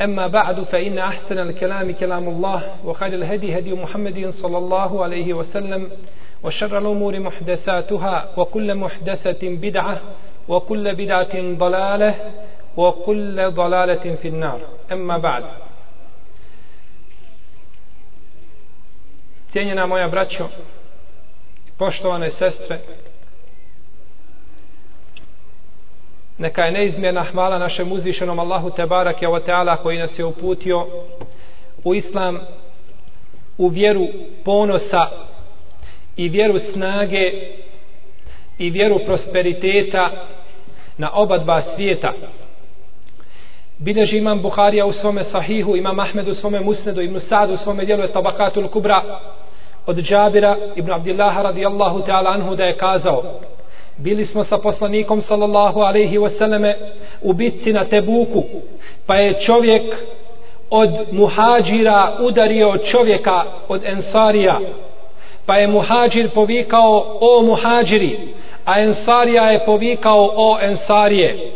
أما بعد فإن أحسن الكلام كلام الله وخير الهدي هدي محمد صلى الله عليه وسلم وشر الأمور محدثاتها وكل محدثة بدعة وكل بدعة ضلالة وكل ضلالة في النار أما بعد Cijenjena moja braćo, poštovane sestre, neka je neizmjerna hvala našem uzvišenom Allahu Tebarak Jeho Teala koji nas je uputio u islam u vjeru ponosa i vjeru snage i vjeru prosperiteta na oba dva svijeta bileži imam Buharija u svome sahihu imam Ahmed u svome musnedu ibn Sad u svome dijelu je tabakatul kubra od Džabira ibn Abdillaha radijallahu ta'ala anhu da je kazao bili smo sa poslanikom sallallahu alaihi wasallame u bitci na Tebuku pa je čovjek od muhađira udario čovjeka od ensarija pa je muhađir povikao o muhađiri a ensarija je povikao o ensarije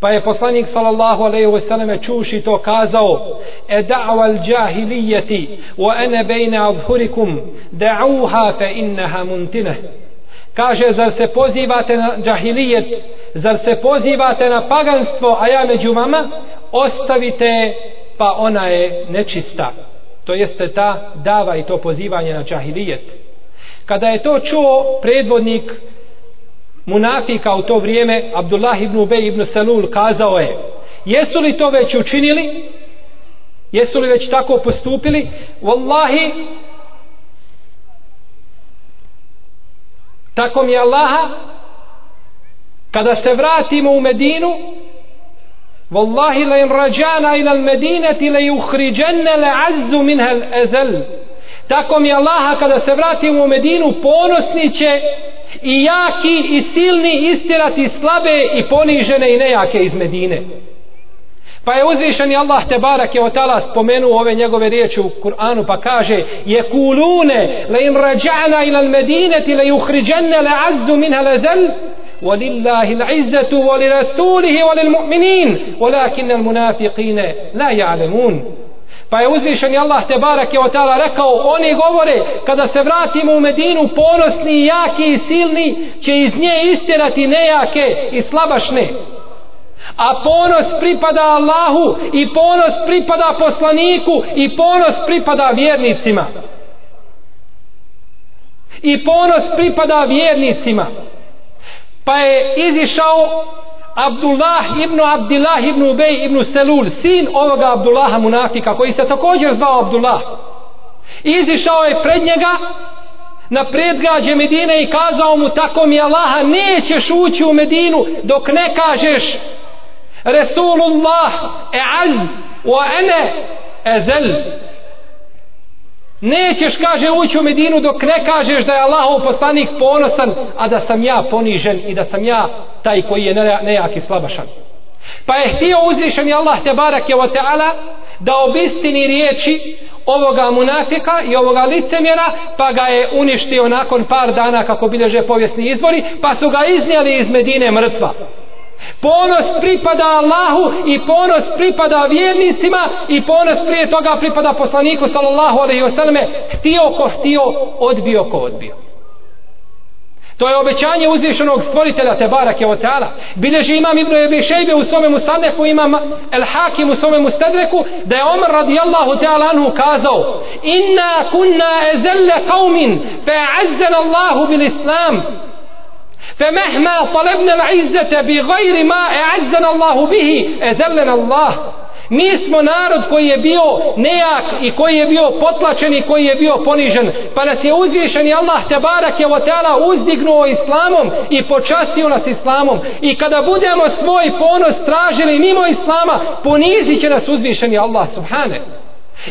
pa je poslanik sallallahu alaihi wasallame čuši to kazao e da'wa al jahilijeti wa ene bejne adhurikum da'uha fe inneha muntineh kaže zar se pozivate na džahilijet zar se pozivate na paganstvo a ja među vama ostavite pa ona je nečista to jeste ta dava i to pozivanje na džahilijet kada je to čuo predvodnik munafika u to vrijeme Abdullah ibn Ubej ibn Salul kazao je jesu li to već učinili jesu li već tako postupili wallahi tako mi Allaha kada se vratimo u Medinu Wallahi la imrađana ila medineti la juhriđenne la azzu minhel ezel tako mi Allaha kada se vratimo u Medinu ponosni će i jaki i silni istirati slabe i ponižene i nejake iz Medine Pa je uzvišeni Allah te barak je otala spomenuo ove njegove riječi u Kur'anu pa kaže je kulune le im rađana ilal medineti le juhriđenne le azzu minha le zel ولله العزة ولرسوله وللمؤمنين ولكن المنافقين لا يعلمون Pa je uzvišen Allah te barak je otala rekao Oni govore kada se vratimo u Medinu ponosni, jaki i silni Će iz nje istirati nejake i slabašne A ponos pripada Allahu i ponos pripada poslaniku i ponos pripada vjernicima. I ponos pripada vjernicima. Pa je izišao Abdullah ibn Abdullah ibn Ubej ibn Selul, sin ovoga Abdullaha Munafika, koji se također zvao Abdullah. Izišao je pred njega na predgrađe Medine i kazao mu tako mi Allaha nećeš ući u Medinu dok ne kažeš Resulullah e'az wa ene e'zel nećeš kaže ući u Medinu dok ne kažeš da je Allahov poslanik ponosan a da sam ja ponižen i da sam ja taj koji je nejak i slabašan pa je htio uzvišen i Allah te barak je ta'ala da obistini riječi ovoga munafika i ovoga licemjera pa ga je uništio nakon par dana kako bileže povijesni izvori pa su ga iznijeli iz Medine mrtva Ponos pripada Allahu i ponos pripada vjernicima i ponos prije toga pripada poslaniku sallallahu alaihi wasallame htio ko htio, odbio ko odbio. To je obećanje uzvišenog stvoritelja te barake od teala. Bileži imam Ibn Ebi Šejbe u svome mustadreku, imam El Hakim u svome mustadreku, da je Omar radijallahu teala anhu kazao Inna kunna ezelle qavmin fe azzel Allahu bil islam فمهما طلبنا العزة بغير ما أعزنا الله به أذلنا الله Mi smo narod koji je bio nejak i koji je bio potlačen i koji je bio ponižen. Pa nas je uzvišen i Allah te barak je otala uzdignuo islamom i počastio nas islamom. I kada budemo svoj ponos tražili mimo islama, ponizit će nas uzvišen i Allah subhane.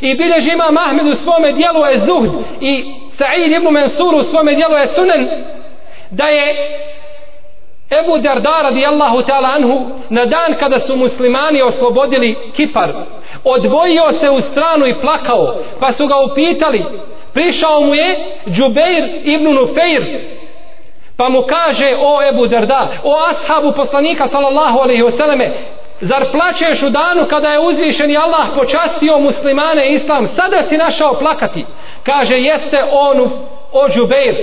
I bilež ima Mahmed u svome dijelu je zuhd i Sa'id ibn Mansur u svome dijelu je sunen da je Ebu Darda radijallahu ta'ala anhu na dan kada su muslimani oslobodili Kipar odvojio se u stranu i plakao pa su ga upitali prišao mu je Džubeir ibn Nufeir pa mu kaže o Ebu Darda o ashabu poslanika sallallahu alaihi wasallame zar plaćeš u danu kada je uzvišeni Allah počastio muslimane islam sada si našao plakati kaže jeste on o Džubeir.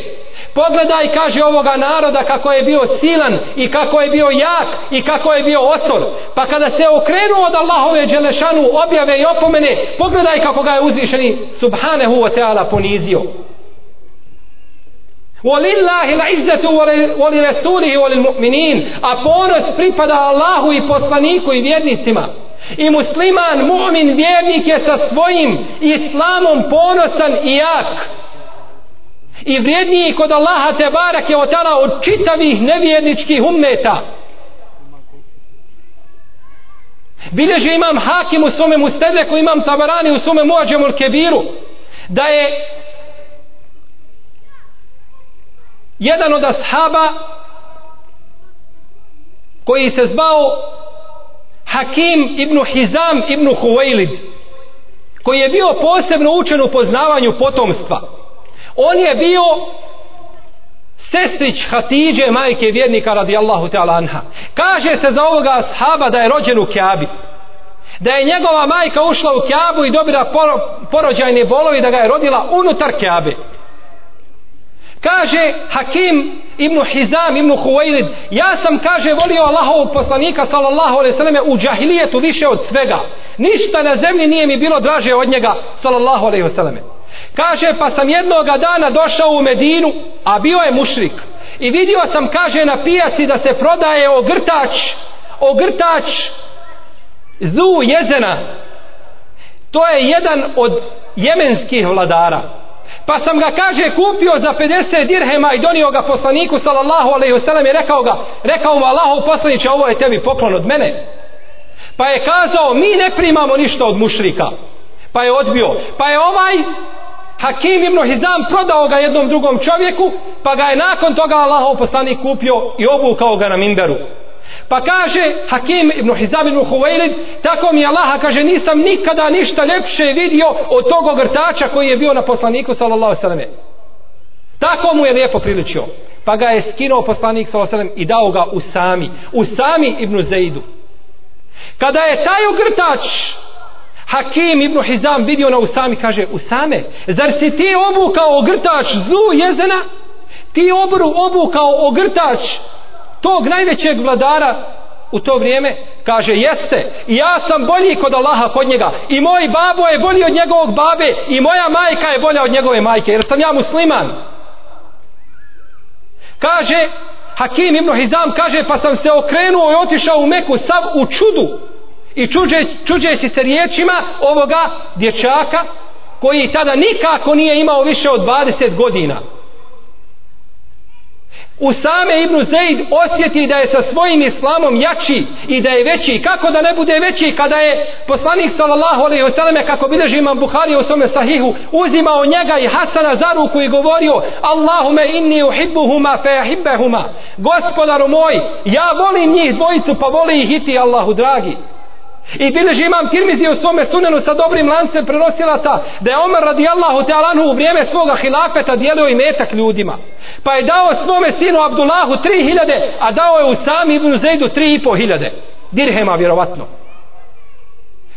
Pogledaj, kaže ovoga naroda, kako je bio silan i kako je bio jak i kako je bio osor. Pa kada se okrenuo od Allahove Đelešanu objave i opomene, pogledaj kako ga je uzvišeni Subhanehu wa Teala ponizio. Walillahi la izzatu wali rasulihi wali mu'minin. A ponos pripada Allahu i poslaniku i vjernicima. I musliman, mu'min, vjernik je sa svojim islamom ponosan i jak i vrijedniji kod Allaha te barak je otala od čitavih nevjerničkih ummeta bilježi imam hakim u svome mustedeku imam tabarani u svome muađemul kebiru da je jedan od ashaba koji se zbao Hakim ibn Hizam ibn Huwailid koji je bio posebno učen u poznavanju potomstva potomstva On je bio sestrić Hatidže, majke vjernika radijallahu ta'ala anha. Kaže se za ovoga ashaba da je rođen u Kjabi. Da je njegova majka ušla u Kjabu i dobila porođajne bolovi da ga je rodila unutar Kjabe. Kaže Hakim ibn Hizam ibn Huwailid, ja sam, kaže, volio Allahovog poslanika, sallallahu alaihi sallam, u džahilijetu više od svega. Ništa na zemlji nije mi bilo draže od njega, sallallahu alaihi sallam. Kaže, pa sam jednoga dana došao u Medinu, a bio je mušrik. I vidio sam, kaže, na pijaci da se prodaje ogrtač, ogrtač zu jezena. To je jedan od jemenskih vladara. Pa sam ga, kaže, kupio za 50 dirhema i donio ga poslaniku, sallallahu alaihi wasallam, i rekao ga, rekao mu, Allahov poslaniće, ovo je tebi poklon od mene. Pa je kazao, mi ne primamo ništa od mušrika. Mušrika pa je odbio. Pa je ovaj Hakim ibn Hizam prodao ga jednom drugom čovjeku, pa ga je nakon toga Allahov poslanik kupio i obukao ga na minberu. Pa kaže Hakim ibn Hizam ibn Huwailid, tako mi Allaha kaže nisam nikada ništa ljepše vidio od tog ogrtača koji je bio na poslaniku sallallahu alejhi ve Tako mu je lijepo priličio. Pa ga je skinuo poslanik sallallahu alejhi i dao ga u sami, u sami ibn Zaidu. Kada je taj ogrtač Hakim ibn Hizam vidio na Usami kaže Usame zar si ti obukao ogrtač zu jezena ti obru obukao ogrtač tog najvećeg vladara u to vrijeme kaže jeste i ja sam bolji kod Allaha kod njega i moj babo je bolji od njegovog babe i moja majka je bolja od njegove majke jer sam ja musliman kaže Hakim ibn Hizam kaže pa sam se okrenuo i otišao u Meku sav u čudu i čuđe, čuđe si se riječima ovoga dječaka koji tada nikako nije imao više od 20 godina u same Ibnu Zaid osjeti da je sa svojim islamom jači i da je veći kako da ne bude veći kada je poslanik sallallahu alaihi wa sallam kako bilježi imam Bukhari u svome sahihu uzimao njega i Hasana za ruku i govorio Allahume inni uhibbuhuma fe ahibbehuma gospodaru moj ja volim njih dvojicu pa voli ih i ti Allahu dragi I bilježi imam tirmizi u svome sunenu sa dobrim lancem prenosilata da je Omer radijallahu ta'alanu u vrijeme svoga hilafeta dijelio i metak ljudima. Pa je dao svome sinu Abdullahu tri hiljade, a dao je u sami Ibn Zaidu tri i po hiljade. Dirhema vjerovatno.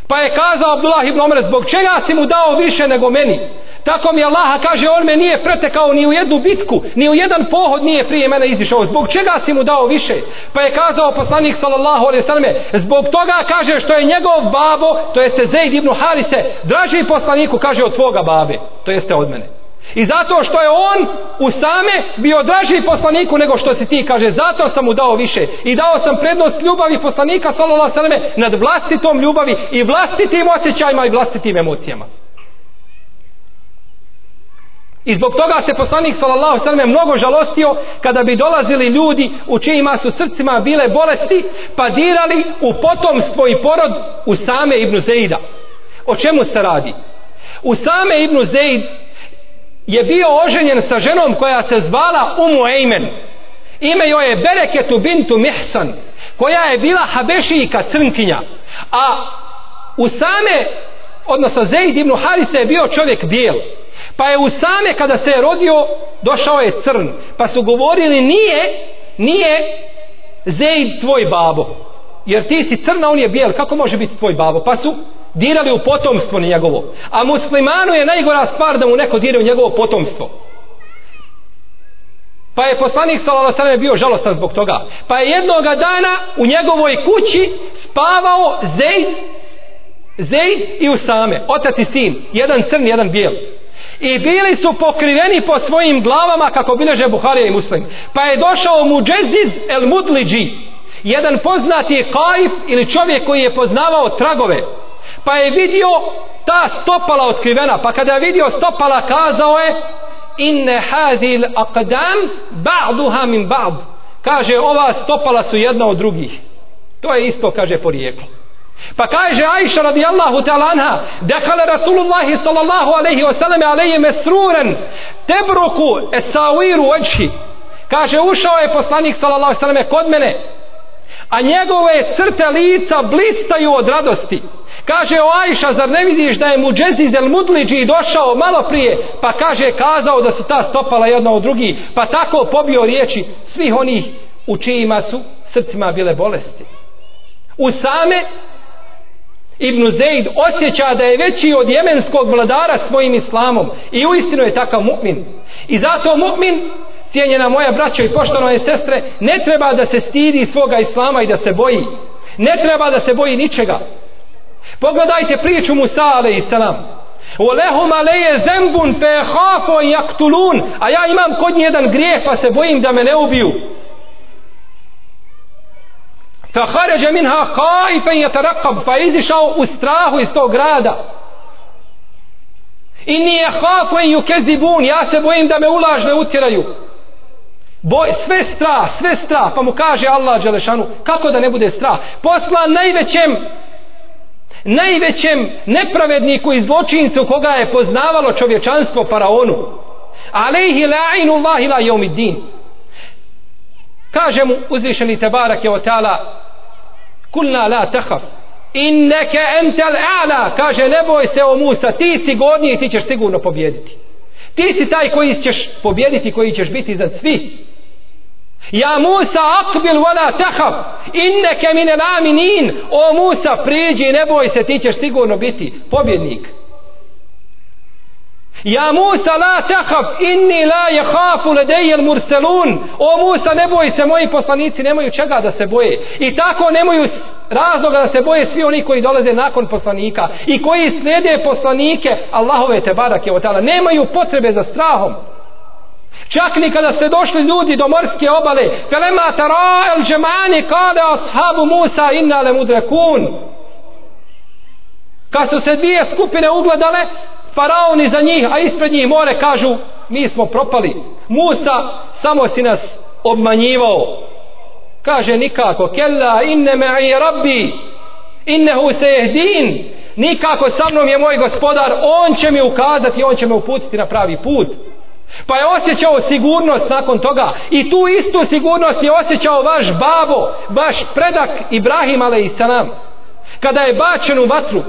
Pa je kazao Abdullah ibn Omer, zbog čega si mu dao više nego meni? Tako mi Allaha kaže, on me nije pretekao ni u jednu bitku, ni u jedan pohod nije prije mene izišao. Zbog čega si mu dao više? Pa je kazao poslanik sallallahu alaihi sallam, zbog toga kaže što je njegov babo, to jeste Zaid ibn Harise, draži poslaniku, kaže od tvoga babe, to jeste od mene. I zato što je on u same bio draži poslaniku nego što si ti, kaže, zato sam mu dao više. I dao sam prednost ljubavi poslanika, salala seleme, nad vlastitom ljubavi i vlastitim osjećajima i vlastitim emocijama. I zbog toga se poslanik sallallahu sallam mnogo žalostio kada bi dolazili ljudi u čijima su srcima bile bolesti pa dirali u potomstvo i porod u same Ibnu Zeida. O čemu se radi? U same Ibnu Zeida je bio oženjen sa ženom koja se zvala Umu Ejmen. Ime joj je Bereketu bintu Mihsan, koja je bila Habešijka crnkinja. A u same, odnosno Zeid ibn Harise je bio čovjek bijel. Pa je u same kada se je rodio, došao je crn. Pa su govorili nije, nije Zeid tvoj babo jer ti si crna, on je bijel, kako može biti tvoj babo? Pa su dirali u potomstvo njegovo. A muslimanu je najgora stvar da mu neko dire u njegovo potomstvo. Pa je poslanik Salala Sarame bio žalostan zbog toga. Pa je jednoga dana u njegovoj kući spavao Zejd Zejd i Usame, otac i sin, jedan crn, jedan bijel. I bili su pokriveni po svojim glavama kako bileže Buharija i Muslim. Pa je došao Muđeziz el Mudliđi, jedan poznati kaif ili čovjek koji je poznavao tragove pa je vidio ta stopala otkrivena pa kada je vidio stopala kazao je inne hazil aqdam ba'duha min ba'd kaže ova stopala su jedna od drugih to je isto kaže porijeklo Pa kaže Aisha radijallahu ta'ala anha, dekale Rasulullahi sallallahu alaihi wa sallam alaihi mesruren tebruku esawiru ojhi. Kaže, ušao je poslanik sallallahu alaihi wa sallam kod mene a njegove crte lica blistaju od radosti. Kaže o Ajša, zar ne vidiš da je mu Džeziz el Mudliđi došao malo prije, pa kaže kazao da su ta stopala jedna od drugi, pa tako pobio riječi svih onih u čijima su srcima bile bolesti. Usame Ibn Zaid osjeća da je veći od jemenskog vladara svojim islamom i uistinu je takav mu'min. I zato mu'min cijenjena moja braćo i poštovane sestre, ne treba da se stidi svoga islama i da se boji. Ne treba da se boji ničega. Pogledajte priču Musa a.s. Olehum aleje zembun fe hafo jaktulun A ja imam kod njih jedan grijeh pa se bojim da me ne ubiju Fa haređe minha hajfe i jatarakab Fa pa izišao u strahu iz tog grada I nije hafo i jukezibun Ja se bojim da me ulažne utjeraju Boj, sve strah, sve strah. Pa mu kaže Allah Đelešanu, kako da ne bude strah? Posla najvećem najvećem nepravedniku i zločincu koga je poznavalo čovječanstvo faraonu. Alehi la'inu Allahi la din. Kaže mu uzvišeni Tebarak je otala Kulna la tahaf Inneke entel a'la Kaže ne boj se o Musa Ti si gornji i ti ćeš sigurno pobjediti Ti si taj koji ćeš pobjediti, koji ćeš biti za svi. Ja Musa akbil wala tahab inneke mine naminin o Musa priđi ne boj se ti ćeš sigurno biti pobjednik. pobjednik Ja Musa la tahaf inni la jehafu ledejel murselun. O Musa ne boj se, moji poslanici nemaju čega da se boje. I tako nemaju razloga da se boje svi oni koji dolaze nakon poslanika i koji slijede poslanike Allahove te barake od Nemaju potrebe za strahom. Čak ni kada ste došli ljudi do morske obale, felema tara el džemani kale ashabu Musa inna le mudrekun. Kad su se dvije skupine ugledale, faraoni za njih, a ispred njih more kažu, mi smo propali. Musa, samo si nas obmanjivao. Kaže nikako, kella inne me i rabbi, inne hu se jehdin, nikako sa mnom je moj gospodar, on će mi ukazati, on će me uputiti na pravi put. Pa je osjećao sigurnost nakon toga i tu istu sigurnost je osjećao vaš babo, vaš predak Ibrahim a.s. Kada je bačen u vatru,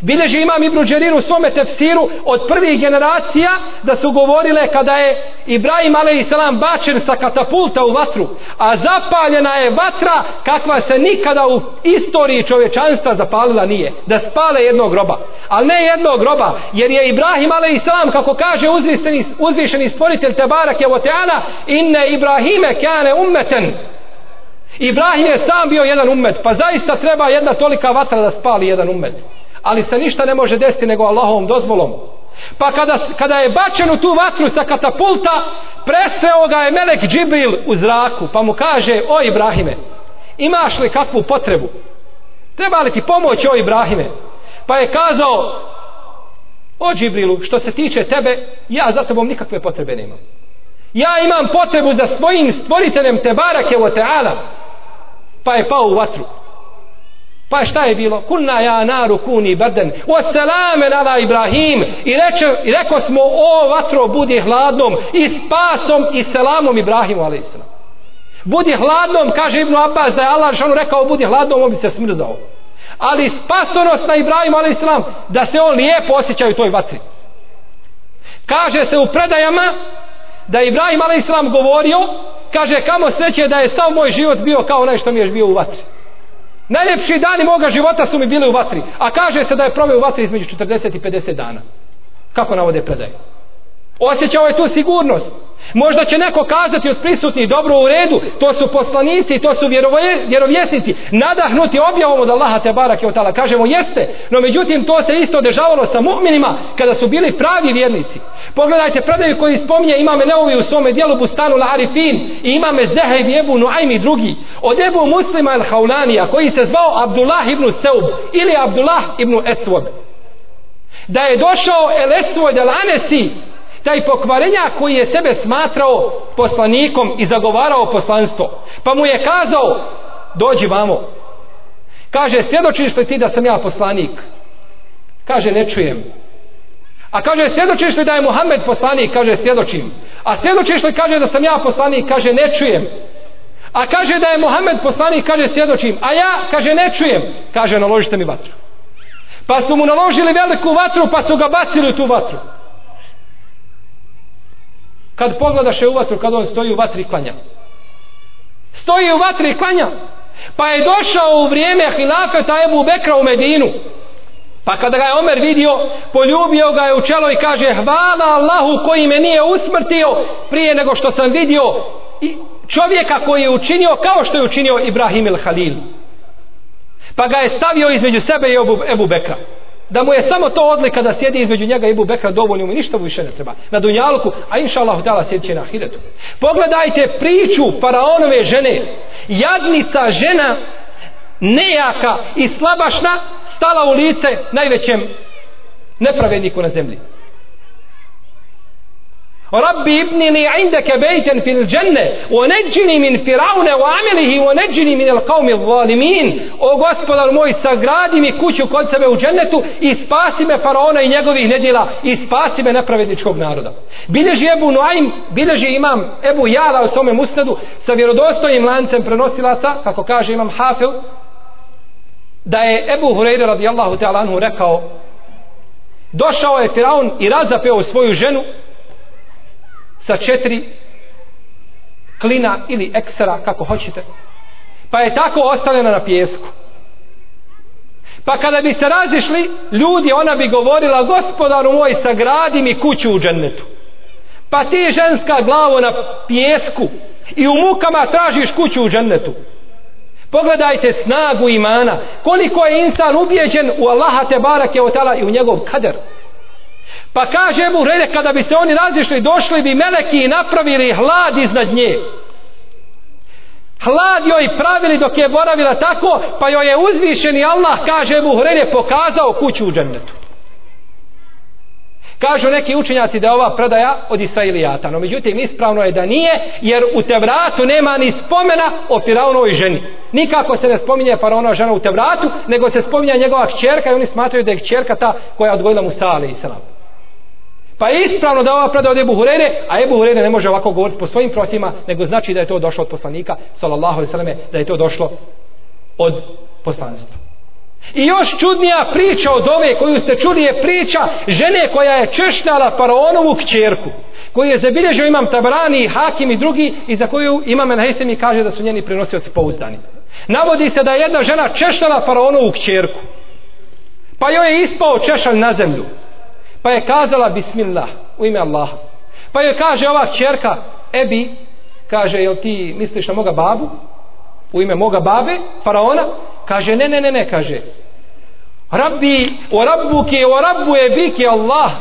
Bileži imam Ibnu Đerir u svome tefsiru od prvih generacija da su govorile kada je Ibrahim a.s. bačen sa katapulta u vatru, a zapaljena je vatra kakva se nikada u istoriji čovečanstva zapalila nije, da spale jednog groba. Ali ne jednog groba, jer je Ibrahim a.s. kako kaže uzvišeni, uzvišeni stvoritelj Tebarak Javoteana, inne Ibrahime kane ummeten, Ibrahim je sam bio jedan ummet, pa zaista treba jedna tolika vatra da spali jedan ummet ali se ništa ne može desiti nego Allahovom dozvolom. Pa kada, kada je bačen u tu vatru sa katapulta, prestreo ga je Melek Džibril u zraku, pa mu kaže, o Ibrahime, imaš li kakvu potrebu? Treba li ti pomoć, o Ibrahime? Pa je kazao, o Džibrilu, što se tiče tebe, ja za tobom nikakve potrebe nemam. Ja imam potrebu za svojim stvoriteljem Tebarake o Teala, pa je pao u vatru. Pa šta je bilo? Kunna ja naru kuni brden. O selame nala Ibrahim. I, reče, I reko smo o vatro budi hladnom i spasom i selamom Ibrahimu a.s. Budi hladnom, kaže Ibnu Abbas da je Allah što rekao budi hladnom, on bi se smrzao. Ali spasonost na Ibrahimu a.s. da se on lijepo osjeća u toj vatri. Kaže se u predajama da je Ibrahim a.s. govorio, kaže kamo sreće da je sam moj život bio kao onaj što mi je bio u vatri. Najljepši dani moga života su mi bili u vatri. A kaže se da je proveo u vatri između 40 i 50 dana. Kako navode predaje? Osjećao je tu sigurnost. Možda će neko kazati od prisutnih dobro u redu, to su poslanici, to su vjerovjesnici, nadahnuti objavom od Allaha te barake od tala. Kažemo jeste, no međutim to se isto održavalo sa mu'minima kada su bili pravi vjernici. Pogledajte predaju koji spominje imame Neovi u svome dijelu Bustanu la Arifin i imame Zehej i Ebu Nuaymi drugi. Od Ebu Muslima el Haulanija koji se zvao Abdullah ibn Seub ili Abdullah ibn Eswab. Da je došao el Eswab el Anesi taj pokvarenja koji je sebe smatrao poslanikom i zagovarao poslanstvo. Pa mu je kazao, dođi vamo. Kaže, svjedočiš li ti da sam ja poslanik? Kaže, ne čujem. A kaže, svjedočiš li da je Muhammed poslanik? Kaže, svjedočim. A svjedočiš li kaže da sam ja poslanik? Kaže, ne čujem. A kaže da je Muhammed poslanik? Kaže, svjedočim. A ja, kaže, ne čujem. Kaže, naložite mi vatru. Pa su mu naložili veliku vatru, pa su ga bacili tu vatru kad pogledaše u vatru kad on stoji u vatri i klanja stoji u vatri i klanja pa je došao u vrijeme hilafeta Ebu Bekra u Medinu pa kada ga je Omer vidio poljubio ga je u čelo i kaže hvala Allahu koji me nije usmrtio prije nego što sam vidio i čovjeka koji je učinio kao što je učinio Ibrahim il Halil pa ga je stavio između sebe i Ebu Bekra da mu je samo to odne kada sjedi između njega i Ibu Bekra dovoljno mu ništa više ne treba na dunjalku, a inša Allah htjela sjedit će na ahiretu pogledajte priču faraonove žene jadnica žena nejaka i slabašna stala u lice najvećem nepravedniku na zemlji Rabbi ibni li indaka bejten fil dženne o neđini min firavne o amelihi o neđini min el kavmi zalimin o gospodar moj sagradi mi kuću kod sebe u džennetu i spasi me faraona i njegovih nedjela i spasi me nepravedničkog naroda bilježi Ebu Noaim bilježi imam Ebu Jala u svome musnadu sa vjerodostojnim lancem prenosilaca kako kaže imam Hafil da je Ebu Hureyre radijallahu ta'ala anhu rekao došao je Firaun i razapeo svoju ženu sa četiri klina ili eksera kako hoćete pa je tako ostavljena na pjesku pa kada bi se razišli ljudi ona bi govorila gospodaru moj sagradi mi kuću u džennetu pa ti ženska glavo na pjesku i u mukama tražiš kuću u džennetu pogledajte snagu imana koliko je insan ubijeđen u Allaha te barake i u njegov kader Pa kaže mu Rene, kada bi se oni razišli, došli bi meleki i napravili hlad iznad nje. Hlad joj pravili dok je boravila tako, pa joj je uzvišeni Allah, kaže mu Hrene, pokazao kuću u džennetu. Kažu neki učenjaci da je ova predaja od Israilijata, no međutim ispravno je da nije, jer u Tevratu nema ni spomena o Firaunovoj ženi. Nikako se ne spominje Faraonova žena u Tevratu, nego se spominje njegova kćerka i oni smatraju da je kćerka ta koja je odgojila Musa, ali i Salamu. Pa je ispravno da ova predaja od Ebu Hurere, a Ebu Hurere ne može ovako govoriti po svojim prosima, nego znači da je to došlo od poslanika, sallallahu alaihi sallame, da je to došlo od poslanstva. I još čudnija priča od ove koju ste čuli je priča žene koja je češljala faraonovu kćerku, koju je zabilježio imam Tabrani, Hakim i drugi i za koju imam Enhesem i kaže da su njeni prenosioci pouzdani. Navodi se da je jedna žena češljala faraonovu kćerku, pa joj je ispao češalj na zemlju. Pa je kazala bismillah u ime Allaha. Pa joj kaže ova čerka Ebi, kaže, jel ti misliš na moga babu? U ime moga babe, faraona? Kaže, ne, ne, ne, ne, kaže. Rabbi, o rabbu ke, o rabbu je bi Allah.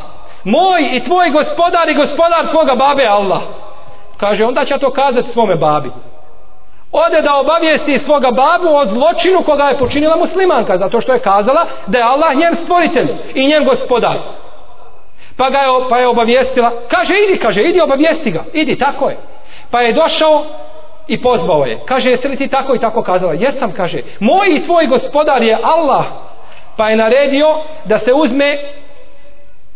Moj i tvoj gospodar i gospodar tvoga babe Allah. Kaže, onda će to kazati svome babi. Ode da obavijesti svoga babu o zločinu koga je počinila muslimanka, zato što je kazala da je Allah njen stvoritelj i njen gospodar pa ga je, pa je obavijestila kaže idi kaže idi obavijesti ga idi tako je pa je došao i pozvao je kaže jesi li ti tako i tako kazala jesam kaže moj i tvoj gospodar je Allah pa je naredio da se uzme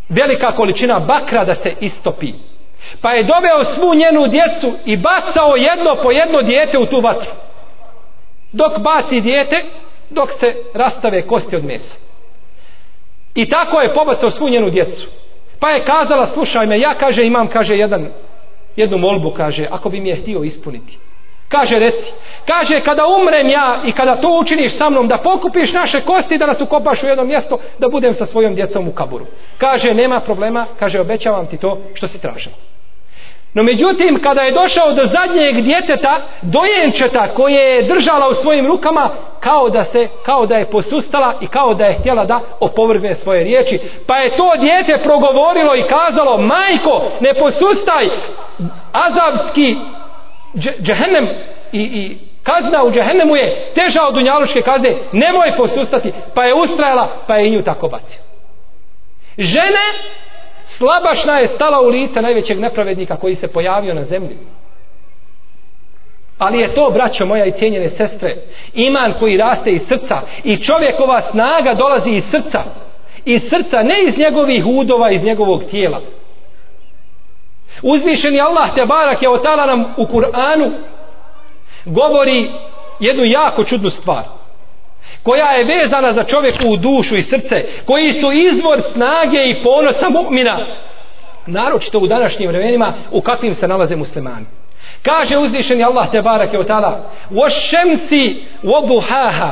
velika količina bakra da se istopi pa je doveo svu njenu djecu i bacao jedno po jedno dijete u tu vatru dok baci dijete dok se rastave kosti od mesa i tako je pobacao svu njenu djecu Pa je kazala, slušaj me, ja kaže, imam, kaže, jedan, jednu molbu, kaže, ako bi mi je htio ispuniti. Kaže, reci, kaže, kada umrem ja i kada to učiniš sa mnom, da pokupiš naše kosti, da nas ukopaš u jedno mjesto, da budem sa svojom djecom u kaburu. Kaže, nema problema, kaže, obećavam ti to što si tražila. No međutim, kada je došao do zadnjeg djeteta, dojenčeta koje je držala u svojim rukama, kao da se, kao da je posustala i kao da je htjela da opovrgne svoje riječi. Pa je to djete progovorilo i kazalo, majko, ne posustaj, azavski džehennem i, i kazna u džehennemu je teža od unjaluške kazne, nemoj posustati, pa je ustrajala, pa je i nju tako bacio. Žene slabašna je stala u lice najvećeg nepravednika koji se pojavio na zemlji. Ali je to, braćo moja i cijenjene sestre, iman koji raste iz srca i čovjekova snaga dolazi iz srca. Iz srca, ne iz njegovih udova, iz njegovog tijela. Uzvišeni Allah te barak je otala nam u Kur'anu govori jednu jako čudnu stvar koja je vezana za čovjeku u dušu i srce, koji su izvor snage i ponosa mu'mina, naročito u današnjim vremenima u kakvim se nalaze muslimani. Kaže uzvišeni Allah te barake od tada, o šemsi vobuhaha,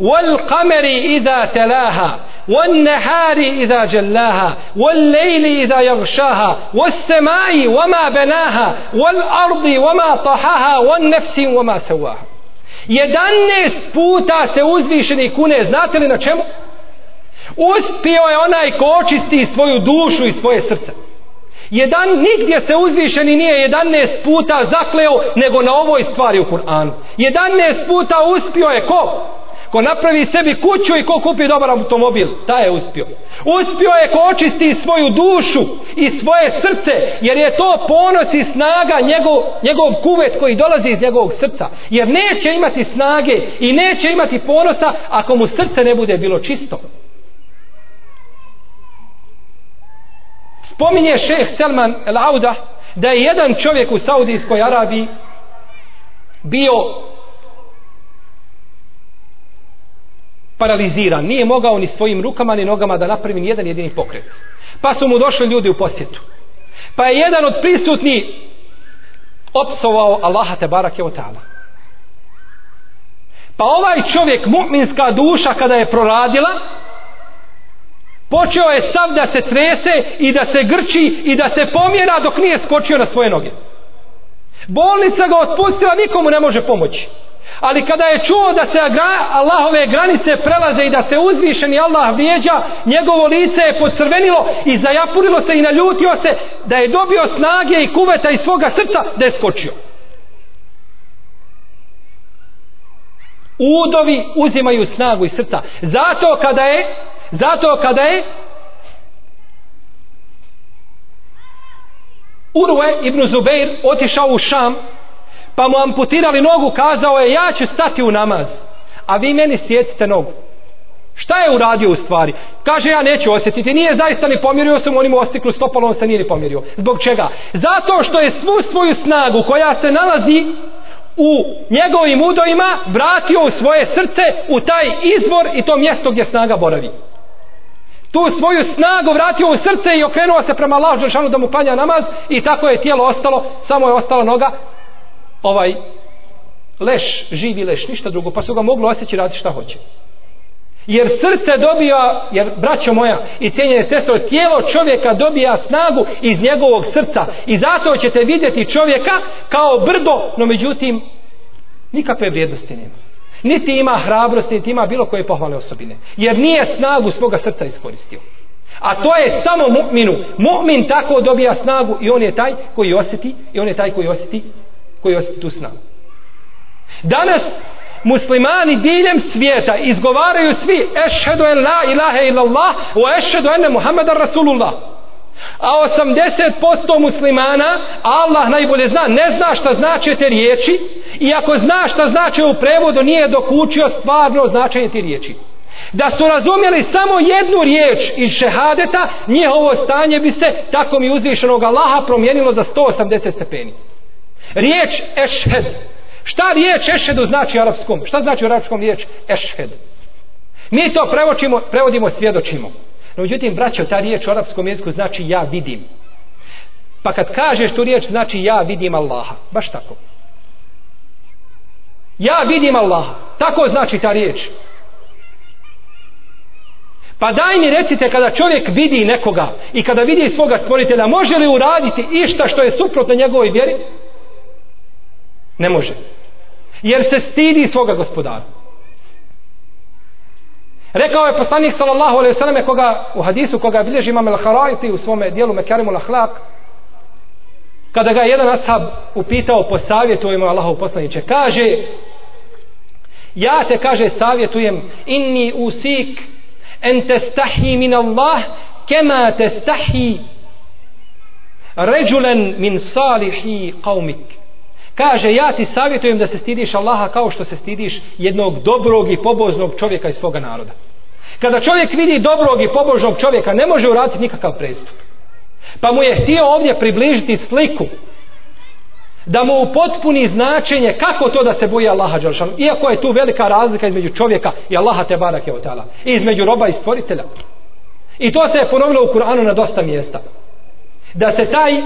والقمر إذا تلاها والنهار إذا جلاها والليل إذا يغشاها والسماء وما بناها والأرض وما طحاها والنفس وما سواها Jedanest puta se uzvišeni kune, znate li na čemu? Uspio je onaj ko očisti svoju dušu i svoje srce. Jedan, nigdje se uzvišeni nije jedanest puta zakleo, nego na ovoj stvari u Kur'anu. Jedanest puta uspio je ko? ko napravi sebi kuću i ko kupi dobar automobil, ta je uspio. Uspio je ko očisti svoju dušu i svoje srce, jer je to ponos i snaga njegov, njegov kuvet koji dolazi iz njegovog srca. Jer neće imati snage i neće imati ponosa ako mu srce ne bude bilo čisto. Spominje šeh Selman El Auda da je jedan čovjek u Saudijskoj Arabiji bio paraliziran, nije mogao ni svojim rukama ni nogama da napravi ni jedan jedini pokret. Pa su mu došli ljudi u posjetu. Pa je jedan od prisutni opsovao Allaha te barake o ta'ala. Pa ovaj čovjek, mu'minska duša, kada je proradila, počeo je sav da se trese i da se grči i da se pomjera dok nije skočio na svoje noge. Bolnica ga otpustila, nikomu ne može pomoći. Ali kada je čuo da se Allahove granice prelaze i da se uzvišeni Allah vrijeđa, njegovo lice je pocrvenilo i zajapurilo se i naljutio se da je dobio snage i kuveta iz svoga srca da je skočio. Udovi uzimaju snagu iz srca. Zato kada je, zato kada je Urve ibn Zubeir otišao u Šam pa mu amputirali nogu kazao je ja ću stati u namaz a vi meni sjecite nogu šta je uradio u stvari kaže ja neću osjetiti nije zaista ni pomirio sam onim ostiklu stopalo on se nije ni pomirio zbog čega zato što je svu svoju snagu koja se nalazi u njegovim udojima vratio u svoje srce u taj izvor i to mjesto gdje snaga boravi tu svoju snagu vratio u srce i okrenuo se prema Allahu Đelšanu da mu klanja namaz i tako je tijelo ostalo, samo je ostala noga ovaj leš, živi leš, ništa drugo pa su ga moglo osjeći raditi šta hoće jer srce dobija jer braćo moja i cijenjene sestro tijelo čovjeka dobija snagu iz njegovog srca i zato ćete vidjeti čovjeka kao brdo no međutim nikakve vrijednosti nema niti ima hrabrosti, niti ima bilo koje pohvale osobine. Jer nije snagu svoga srca iskoristio. A to je samo mu'minu. Mu'min tako dobija snagu i on je taj koji osjeti, i on je taj koji osjeti, koji osjeti tu snagu. Danas muslimani diljem svijeta izgovaraju svi ešhedu en la ilaha illallah o ešhedu ene muhammeda rasulullah. A 80% muslimana, Allah najbolje zna, ne zna šta znače te riječi i ako zna šta znače u prevodu, nije dok učio stvarno značenje te riječi. Da su razumjeli samo jednu riječ iz šehadeta, njihovo stanje bi se tako mi uzvišenog Allaha promijenilo za 180 stepeni. Riječ ešhed. Šta riječ ešhedu znači u arapskom? Šta znači u arapskom riječ ešhed? Mi to prevodimo, prevodimo svjedočimo. No, međutim, braćo, ta riječ u arapskom jeziku znači ja vidim. Pa kad kažeš tu riječ, znači ja vidim Allaha. Baš tako. Ja vidim Allaha. Tako znači ta riječ. Pa daj mi recite kada čovjek vidi nekoga i kada vidi svoga stvoritelja, može li uraditi išta što je suprotno njegovoj vjeri? Ne može. Jer se stidi svoga gospodara. Rekao je poslanik sallallahu alejhi ve selleme koga u hadisu koga bilježi Imam al-Kharaiti u svom djelu Mekarimul Akhlaq kada ga je jedan ashab upitao po savjetu ima Allahov poslanice kaže ja te kaže savjetujem inni usik en testahi min Allah kema testahi rajulan min salihi qaumik kaže ja ti savjetujem da se stidiš Allaha kao što se stidiš jednog dobrog i poboznog čovjeka iz svoga naroda kada čovjek vidi dobrog i pobožnog čovjeka ne može uraditi nikakav prestup pa mu je htio ovdje približiti sliku da mu potpuni značenje kako to da se boji Allaha Đeršanu iako je tu velika razlika između čovjeka i Allaha Tebara Keotala i između roba i stvoritelja i to se je ponovilo u Kur'anu na dosta mjesta da se taj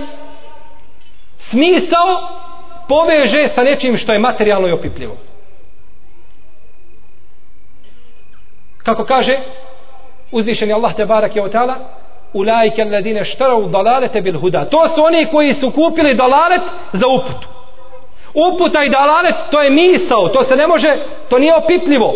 smisao poveže sa nečim što je materijalno i opipljivo. Kako kaže uzvišeni Allah te barak je o tala ulajke ladine štara u dalalete bil huda. To su oni koji su kupili dalalet za uputu. Uputa i dalalet to je misao, to se ne može, to nije opipljivo.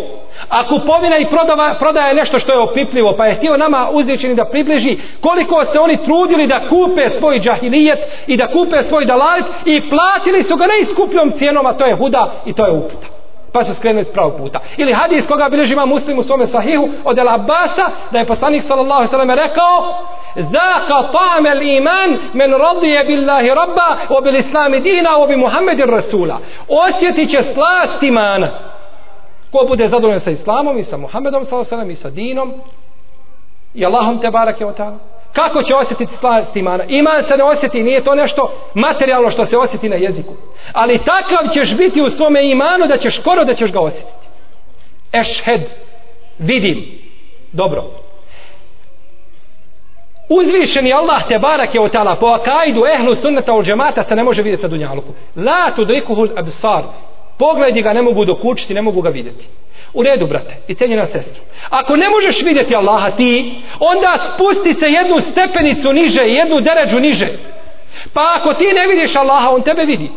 A kupovina i prodava, prodaja je nešto što je opipljivo, pa je htio nama uzvićeni da približi koliko se oni trudili da kupe svoj džahilijet i da kupe svoj dalalet i platili su ga neiskupljom cijenom, a to je huda i to je uputa pa su skrenuli s pravog puta. Ili hadis koga bilježi ima muslim u svome sahihu od El Abasa, da je poslanik sallallahu sallam rekao, Zaka tame iman men radije billahi rabba o bil islami dina o bi Muhammedi rasula. Osjeti će slast imana. Ko bude zadovoljen sa islamom i sa Muhammedom sa osanem, i sa dinom i Allahom te barake o tamo. Kako će osjetiti slast imana? Iman se ne osjeti, nije to nešto materijalno što se osjeti na jeziku. Ali takav ćeš biti u svome imanu da ćeš skoro da ćeš ga osjetiti. Ešhed. Vidim. Dobro. Dobro uzvišeni Allah te barak je utala po akajdu ehlu sunnata u džemata se ne može vidjeti sa dunjaluku la tu drikuhul absar pogledi ga ne mogu dokučiti ne mogu ga vidjeti u redu brate i cenjena sestru ako ne možeš vidjeti Allaha ti onda spusti se jednu stepenicu niže jednu deređu niže pa ako ti ne vidiš Allaha on tebe vidi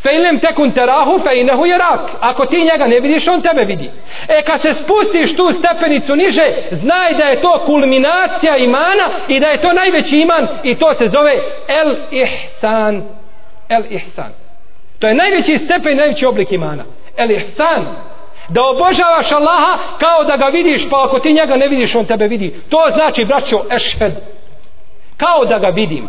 Fe in lem tekun terahu fe inahu je rak. Ako ti njega ne vidiš, on tebe vidi. E kad se spustiš tu stepenicu niže, znaj da je to kulminacija imana i da je to najveći iman i to se zove el ihsan. El ihsan. To je najveći stepen i najveći oblik imana. El ihsan. Da obožavaš Allaha kao da ga vidiš, pa ako ti njega ne vidiš, on tebe vidi. To znači, braćo, ešhed. Kao da ga vidim. Kao da ga vidim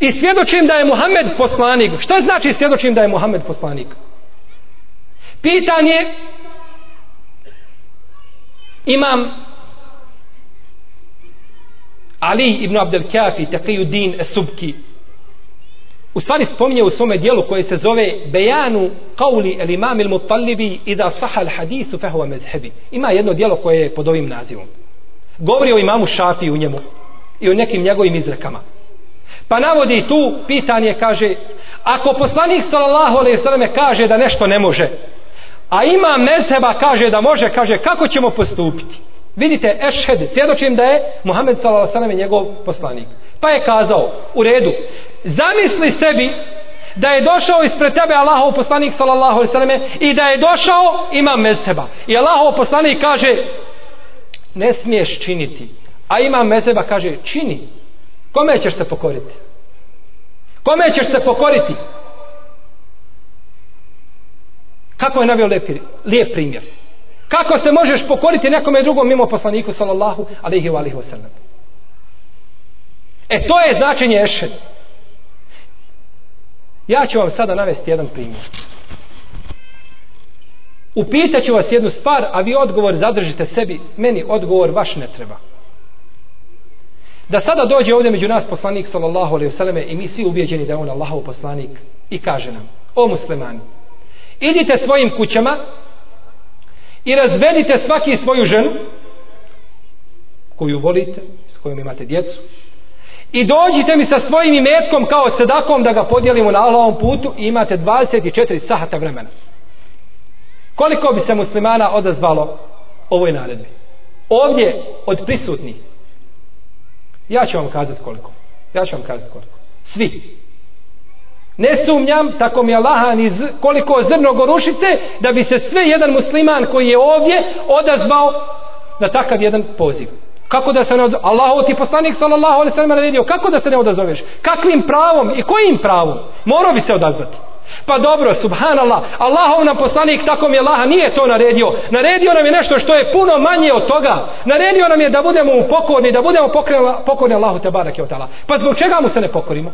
i svjedočim da je Muhammed poslanik. Šta znači svjedočim da je Muhammed poslanik? Pitanje imam Ali ibn Abdel Kjafi, Taqiyuddin Esubki, u stvari spominje u svome dijelu koje se zove Bejanu kauli el imam il mutallibi i da saha al hadisu fehova medhebi. Ima jedno dijelo koje je pod ovim nazivom. Govori o imamu Šafi u njemu i o nekim njegovim izrekama. Pa navodi tu pitanje, kaže, ako poslanik sallallahu alaihi sallam kaže da nešto ne može, a ima mezheba kaže da može, kaže kako ćemo postupiti? Vidite, ešhed, svjedočim da je Muhammed sallallahu alaihi sallam njegov poslanik. Pa je kazao, u redu, zamisli sebi da je došao ispred tebe Allahov poslanik sallallahu alaihi sallam i da je došao ima mezheba. I Allahov poslanik kaže, ne smiješ činiti. A ima mezheba kaže, čini. Kome ćeš se pokoriti? Kome ćeš se pokoriti? Kako je navio lijep, lijep primjer? Kako se možeš pokoriti nekome drugom mimo poslaniku sallallahu alaihi wa alaihi wa E to je značenje ešed. Ja ću vam sada navesti jedan primjer. Upitaću vas jednu stvar, a vi odgovor zadržite sebi. Meni odgovor vaš ne treba da sada dođe ovdje među nas poslanik sallallahu alejhi ve selleme i mi svi ubeđeni da je on Allahov poslanik i kaže nam o muslimani idite svojim kućama i razvedite svaki svoju ženu koju volite s kojom imate djecu i dođite mi sa svojim imetkom kao sedakom da ga podijelimo na Allahovom putu i imate 24 sahata vremena koliko bi se muslimana odazvalo ovoj naredbi ovdje od prisutnih Ja ću vam kazati koliko. Ja ću vam kazati koliko. Svi. Ne sumnjam, tako mi je lahan iz koliko zrno gorušice, da bi se sve jedan musliman koji je ovdje odazvao na takav jedan poziv. Kako da se ne odazoveš? Allahov ti poslanik sallallahu alaihi sallam naredio. Kako da se ne odazoveš? Kakvim pravom i kojim pravom? Morao bi se odazvati. Pa dobro, subhanallah, Allahov nam poslanik tako mi je Laha nije to naredio. Naredio nam je nešto što je puno manje od toga. Naredio nam je da budemo u pokorni, da budemo pokorni Allahu te barake od Allah. Pa zbog čega mu se ne pokorimo?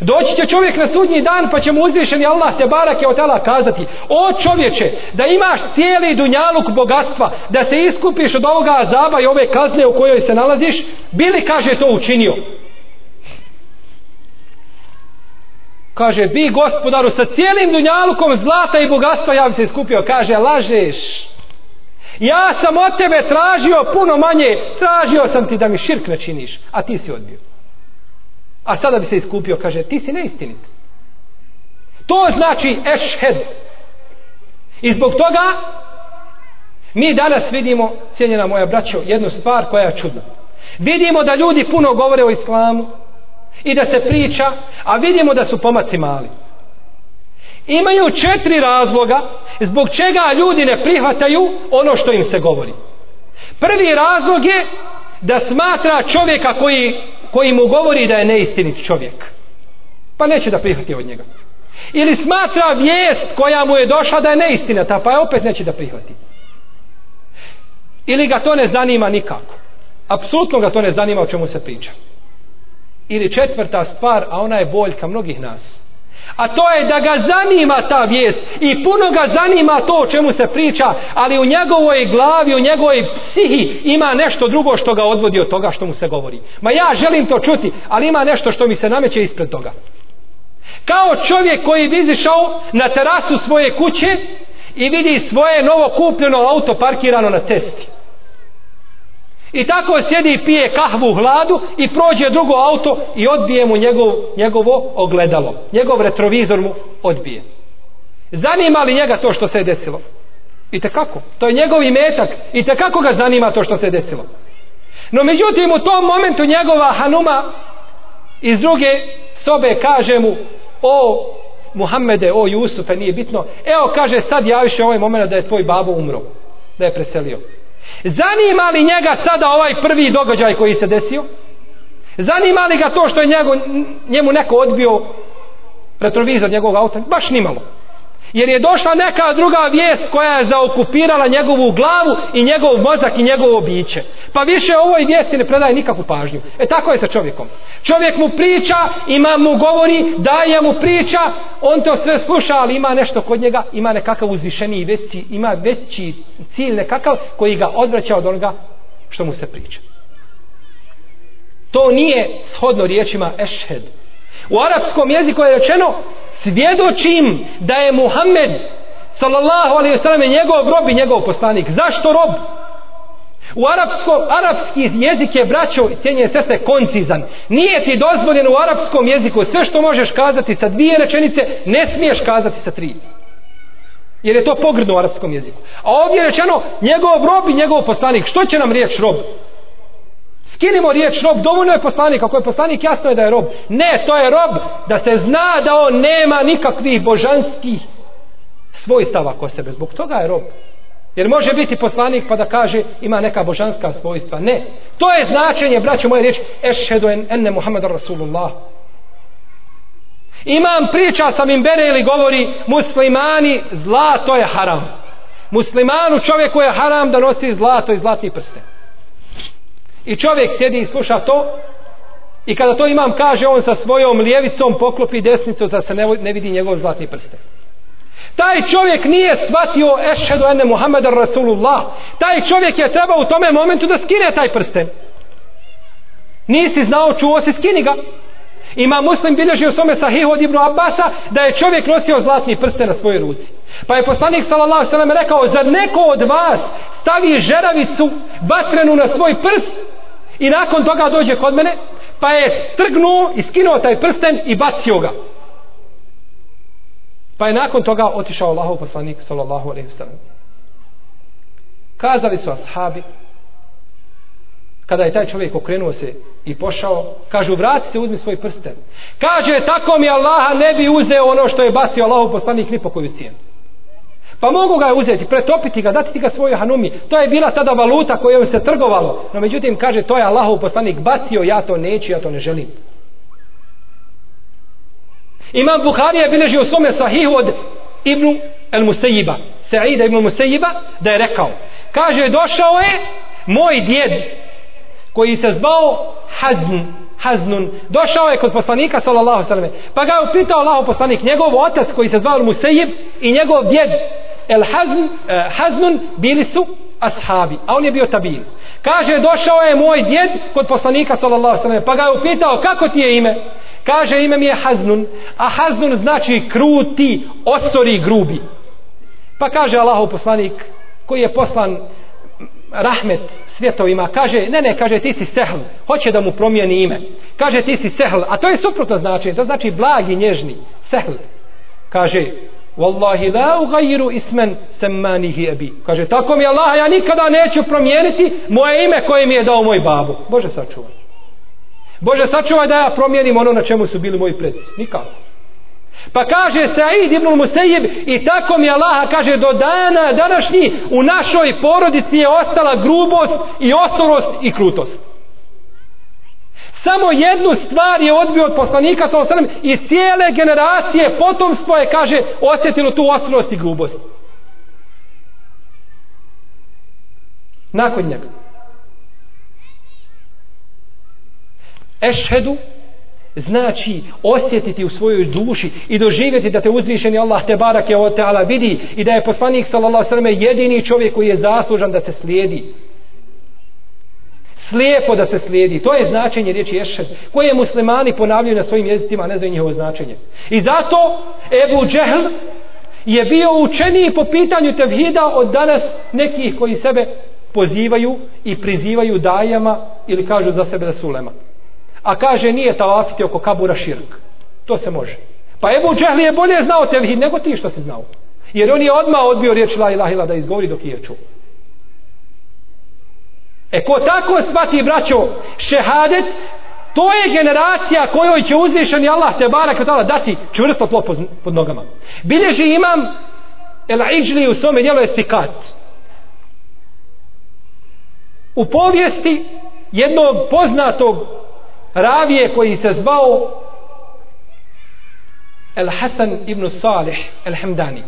Doći će čovjek na sudnji dan pa će mu uzvišeni Allah te barake od Allah kazati O čovječe, da imaš cijeli dunjaluk bogatstva, da se iskupiš od ovoga azaba i ove kazne u kojoj se nalaziš, bili kaže to učinio? Kaže, bi gospodaru sa cijelim dunjalukom zlata i bogatstva ja bi se iskupio. Kaže, lažeš. Ja sam od tebe tražio puno manje. Tražio sam ti da mi širk načiniš, a ti si odbio. A sada bi se iskupio, kaže, ti si neistinit. To znači ešhed. I zbog toga mi danas vidimo, cijenjena moja braćo, jednu stvar koja je čudna. Vidimo da ljudi puno govore o islamu, i da se priča, a vidimo da su pomaci mali. Imaju četiri razloga zbog čega ljudi ne prihvataju ono što im se govori. Prvi razlog je da smatra čovjeka koji, koji mu govori da je neistinit čovjek. Pa neće da prihvati od njega. Ili smatra vijest koja mu je došla da je neistina, ta pa je opet neće da prihvati. Ili ga to ne zanima nikako. Apsolutno ga to ne zanima o čemu se priča ili četvrta stvar, a ona je boljka mnogih nas. A to je da ga zanima ta vijest i puno ga zanima to o čemu se priča, ali u njegovoj glavi, u njegovoj psihi ima nešto drugo što ga odvodi od toga što mu se govori. Ma ja želim to čuti, ali ima nešto što mi se nameće ispred toga. Kao čovjek koji bi izišao na terasu svoje kuće i vidi svoje novo kupljeno auto parkirano na cesti. I tako sjedi i pije kahvu u hladu i prođe drugo auto i odbije mu njegov, njegovo ogledalo. Njegov retrovizor mu odbije. Zanima li njega to što se je desilo? I te kako? To je njegov imetak. I te kako ga zanima to što se je desilo? No međutim u tom momentu njegova Hanuma iz druge sobe kaže mu o Muhammede, o Jusufe, nije bitno. Evo kaže sad javiš ovaj moment da je tvoj babo umro. Da je preselio. Zanima li njega sada ovaj prvi događaj koji se desio? Zanima li ga to što je njegu, njemu neko odbio retrovizor njegovog auta? Baš nimalo. malo jer je došla neka druga vijest koja je zaokupirala njegovu glavu i njegov mozak i njegovo biće. Pa više ovoj vijesti ne predaje nikakvu pažnju. E tako je sa čovjekom. Čovjek mu priča, imam mu govori, daje mu priča, on to sve sluša, ali ima nešto kod njega, ima nekakav uzvišeni i veći, ima veći cilj nekakav koji ga odvraća od onoga što mu se priča. To nije shodno riječima ešhed. U arapskom jeziku je rečeno svjedočim da je Muhammed sallallahu alaihi wasallam njegov rob i njegov poslanik zašto rob u arapskom, arapski jezik je braćo i cijenje sestre koncizan nije ti dozvoljeno u arapskom jeziku sve što možeš kazati sa dvije rečenice ne smiješ kazati sa tri jer je to pogrdno u arapskom jeziku a ovdje je rečeno njegov rob i njegov poslanik što će nam riječ rob skinimo riječ rob, dovoljno je poslanik, ako je poslanik jasno je da je rob. Ne, to je rob da se zna da on nema nikakvih božanskih svojstava ko sebe. Zbog toga je rob. Jer može biti poslanik pa da kaže ima neka božanska svojstva. Ne. To je značenje, braćo moje riječ, ešhedu en, enne Muhammed Rasulullah. Imam priča sa Mimbere ili govori muslimani zlato je haram. Muslimanu čovjeku je haram da nosi zlato i zlatni prsten. I čovjek sjedi i sluša to i kada to imam kaže on sa svojom lijevicom poklopi desnicu da se ne vidi njegov zlatni prste. Taj čovjek nije shvatio ešhedu ene Muhammeda Rasulullah. Taj čovjek je trebao u tome momentu da skine taj prsten. Nisi znao čuo si skini ga. Ima muslim bilježi u svome sahih od Ibnu Abasa da je čovjek nosio zlatni prste na svojoj ruci. Pa je poslanik s.a.v. rekao, zar neko od vas stavi žeravicu vatrenu na svoj prst i nakon toga dođe kod mene, pa je trgnuo i skinuo taj prsten i bacio ga. Pa je nakon toga otišao Allahov poslanik s.a.v. Kazali su ashabi, kada je taj čovjek okrenuo se i pošao, kažu vratite uzmi svoj prsten. Kaže tako mi Allaha ne bi uzeo ono što je bacio Allahu poslanik ni po koju cijenu. Pa mogu ga uzeti, pretopiti ga, dati ti ga svojoj hanumi. To je bila tada valuta kojom se trgovalo. No međutim kaže to je Allahu poslanik bacio, ja to neću, ja to ne želim. Imam Buhari je bileži u svome sahihu od Ibnu El Musejiba. Saida Ibnu Musejiba da je rekao. Kaže došao je moj djed koji se zvao Hazn, Haznun, došao je kod poslanika sallallahu alejhi ve sellem. Pa ga je upitao Allah poslanik, njegov otac koji se zvao Musejib i njegov djed El Hazn, eh, Haznun bili su ashabi, a on je bio tabin. Kaže, došao je moj djed kod poslanika sallallahu alejhi ve sellem. Pa ga je upitao, kako ti je ime? Kaže, ime mi je Haznun, a Haznun znači kruti, osori, grubi. Pa kaže Allahov poslanik, koji je poslan rahmet, svjetovima kaže ne ne kaže ti si sehl hoće da mu promijeni ime kaže ti si sehl a to je suprotno značenje to znači blagi nježni sehl kaže wallahi la ugayiru ismen semanihi abi kaže tako mi Allah ja nikada neću promijeniti moje ime koje mi je dao moj babo Bože sačuvaj Bože sačuvaj da ja promijenim ono na čemu su bili moji predsi nikako Pa kaže Said ibn Musejib i tako mi Allaha kaže do dana današnji u našoj porodici je ostala grubost i osorost i krutost. Samo jednu stvar je odbio od poslanika sa osrem i cijele generacije potomstvo je kaže osjetilo tu osorost i grubost. Nakon njega. Ešhedu znači osjetiti u svojoj duši i doživjeti da te uzvišeni Allah te barak je od teala vidi i da je poslanik sallallahu sallam jedini čovjek koji je zaslužan da te slijedi slijepo da se slijedi to je značenje riječi ješed koje muslimani ponavljaju na svojim jezicima ne znaju njihovo značenje i zato Ebu Džehl je bio učeniji po pitanju tevhida od danas nekih koji sebe pozivaju i prizivaju dajama ili kažu za sebe da su ulema a kaže nije tavafiti oko kabura širk. To se može. Pa Ebu Džehli je bolje znao tevhid nego ti što si znao. Jer on je odmah odbio riječ la ilah ilah da izgovori dok je čuo. E ko tako shvati braćo šehadet, to je generacija kojoj će uzvišeni Allah te barak tala, dati čvrsto tlo pod nogama. Bilježi imam el iđli u svome djelo etikat. U povijesti jednog poznatog ravije koji se zvao El Hasan ibn Salih El Hamdani.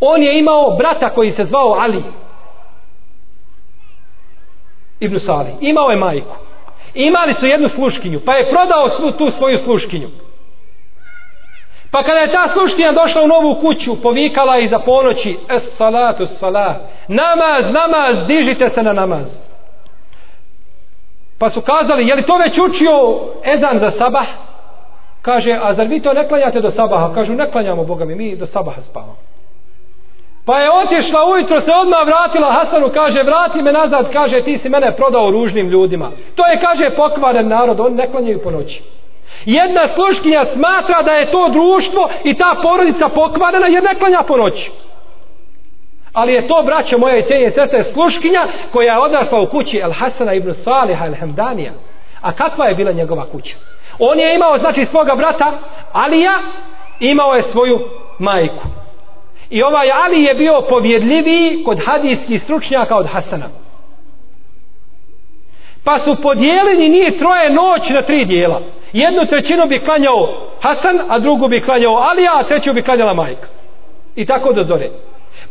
On je imao brata koji se zvao Ali ibn Salih. Imao je majku. Imali su jednu sluškinju, pa je prodao svu tu svoju sluškinju. Pa kada je ta sluštija došla u novu kuću, povikala i za ponoći, es salatu salah, namaz, namaz, dižite se na namaz. Pa su kazali, je li to već učio Ezan za sabah? Kaže, a zar vi to ne klanjate do sabaha? Kažu, ne klanjamo, Boga mi, mi do sabaha spavamo. Pa je otišla ujutro, se odmah vratila Hasanu, kaže, vrati me nazad, kaže, ti si mene prodao ružnim ljudima. To je, kaže, pokvaren narod, on ne klanjaju po noći. Jedna sluškinja smatra da je to društvo i ta porodica pokvarena jer ne klanja po noći. Ali je to, braćo moje i cijenje sestre, sluškinja koja je odrasla u kući El Hasana ibn Salih El Hamdanija. A kakva je bila njegova kuća? On je imao, znači, svoga brata Alija, imao je svoju majku. I ovaj Ali je bio povjedljiviji kod hadijskih stručnjaka od Hasana pa su podijeljeni nije troje noć na tri dijela. Jednu trećinu bi klanjao Hasan, a drugu bi klanjao Alija, a treću bi klanjala majka. I tako do zore.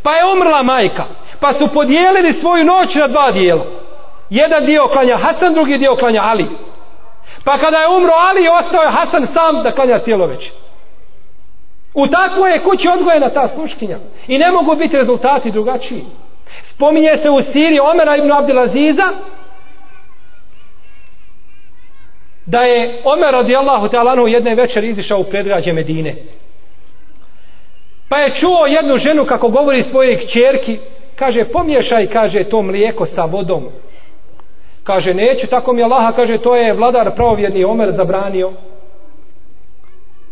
Pa je umrla majka, pa su podijelili svoju noć na dva dijela. Jedan dio klanja Hasan, drugi dio klanja Ali. Pa kada je umro Ali, ostao je Hasan sam da klanja cijelo već. U takvoj je kući odgojena ta sluškinja. I ne mogu biti rezultati drugačiji. Spominje se u Siriji Omera ibn Abdelaziza, da je Omer radijallahu ta'ala u jedne večeri izišao u predgrađe Medine pa je čuo jednu ženu kako govori svojoj kćerki kaže pomiješaj kaže to mlijeko sa vodom kaže neću tako mi Allaha kaže to je vladar pravovjedni Omer zabranio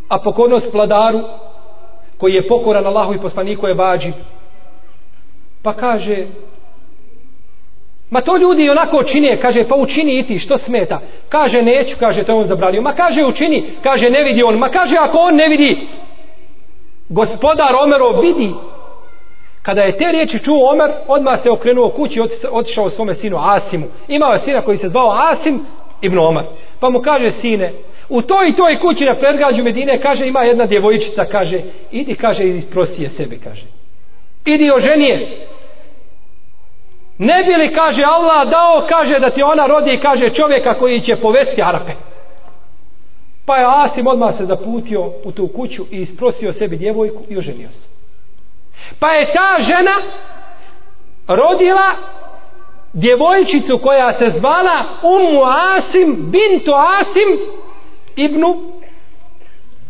a pokornost vladaru koji je pokoran Allahu i poslaniku je vađi pa kaže Ma to ljudi onako čine, kaže, pa učini i ti, što smeta? Kaže, neću, kaže, to je on zabranio. Ma kaže, učini, kaže, ne vidi on. Ma kaže, ako on ne vidi, gospodar Omero vidi. Kada je te riječi čuo Omer, odmah se okrenuo kući i otišao svome sinu Asimu. Imao je sina koji se zvao Asim ibn Omer. Pa mu kaže, sine, u toj i toj kući na predgrađu Medine, kaže, ima jedna djevojčica, kaže, idi, kaže, isprosti je sebe, kaže. Idi, oženije, Ne bi li, kaže Allah, dao, kaže da ti ona rodi, kaže čovjeka koji će povesti Arape. Pa je Asim odmah se zaputio u tu kuću i isprosio sebi djevojku i oženio se. Pa je ta žena rodila djevojčicu koja se zvala Umu Asim, Bintu Asim, Ibnu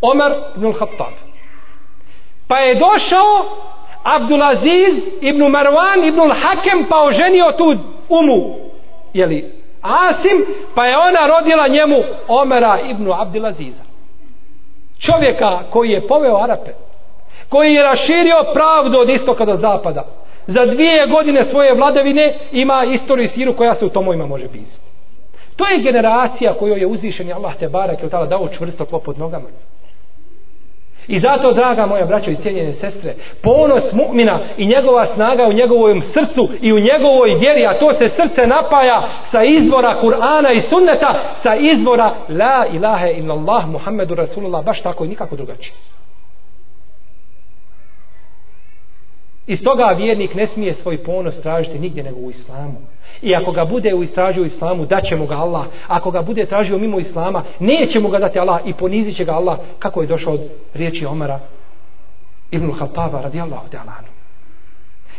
Omer Ibnul Khattab. Pa je došao Abdulaziz ibn Marwan ibn Hakem pa oženio tu umu jeli Asim pa je ona rodila njemu Omera ibn Abdulaziza čovjeka koji je poveo Arape koji je raširio pravdu od istoka do zapada za dvije godine svoje vladavine ima istoriju siru koja se u tomu ima može pisati to je generacija kojoj je uzvišen Allah te barak dao čvrsto tlo pod nogama njih I zato, draga moja braćo i cijenjene sestre, ponos mu'mina i njegova snaga u njegovom srcu i u njegovoj vjeri, a to se srce napaja sa izvora Kur'ana i sunneta, sa izvora La ilahe illallah Muhammedu Rasulullah, baš tako i nikako drugačije. Iz toga vjernik ne smije svoj ponos tražiti nigdje nego u islamu. I ako ga bude u istražio islamu, daćemo ga Allah. Ako ga bude tražio mimo islama, nećemo ga dati Allah i ponizit će ga Allah kako je došao od riječi Omara Ibn Khattaba radijallahu ta'alanu.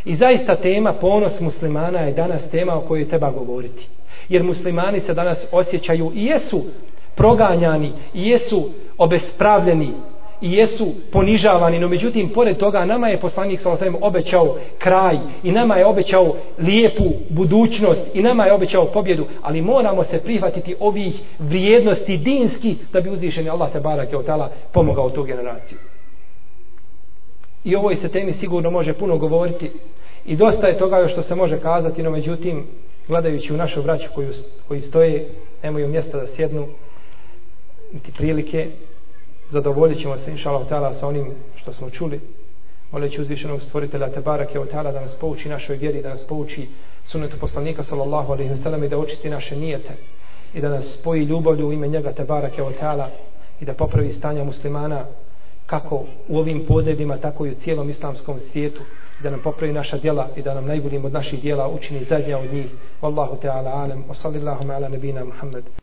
I zaista tema ponos muslimana je danas tema o kojoj treba govoriti. Jer muslimani se danas osjećaju i jesu proganjani, i jesu obespravljeni, i jesu ponižavani, no međutim, pored toga, nama je poslanik sa osvijem obećao kraj i nama je obećao lijepu budućnost i nama je obećao pobjedu, ali moramo se prihvatiti ovih vrijednosti dinski da bi uzvišeni Allah te barak je otala pomogao tu generaciju. I o ovoj se temi sigurno može puno govoriti i dosta je toga još što se može kazati, no međutim, gledajući u našu braću koju, koji stoje, nemaju mjesta da sjednu, niti prilike, zadovoljit ćemo se inša Allah sa onim što smo čuli moleći uzvišenog stvoritelja Tebarake wa ta'ala da nas pouči našoj vjeri da nas pouči sunetu poslanika sallallahu alaihi wa sallam i da očisti naše nijete i da nas spoji ljubavlju u ime njega Tebarake wa ta'ala i da popravi stanja muslimana kako u ovim podrebima tako i u cijelom islamskom svijetu da nam popravi naša djela i da nam najboljim od naših djela učini zadnja od njih Wallahu ta'ala alam wa sallillahu ma'ala nabina Muhammad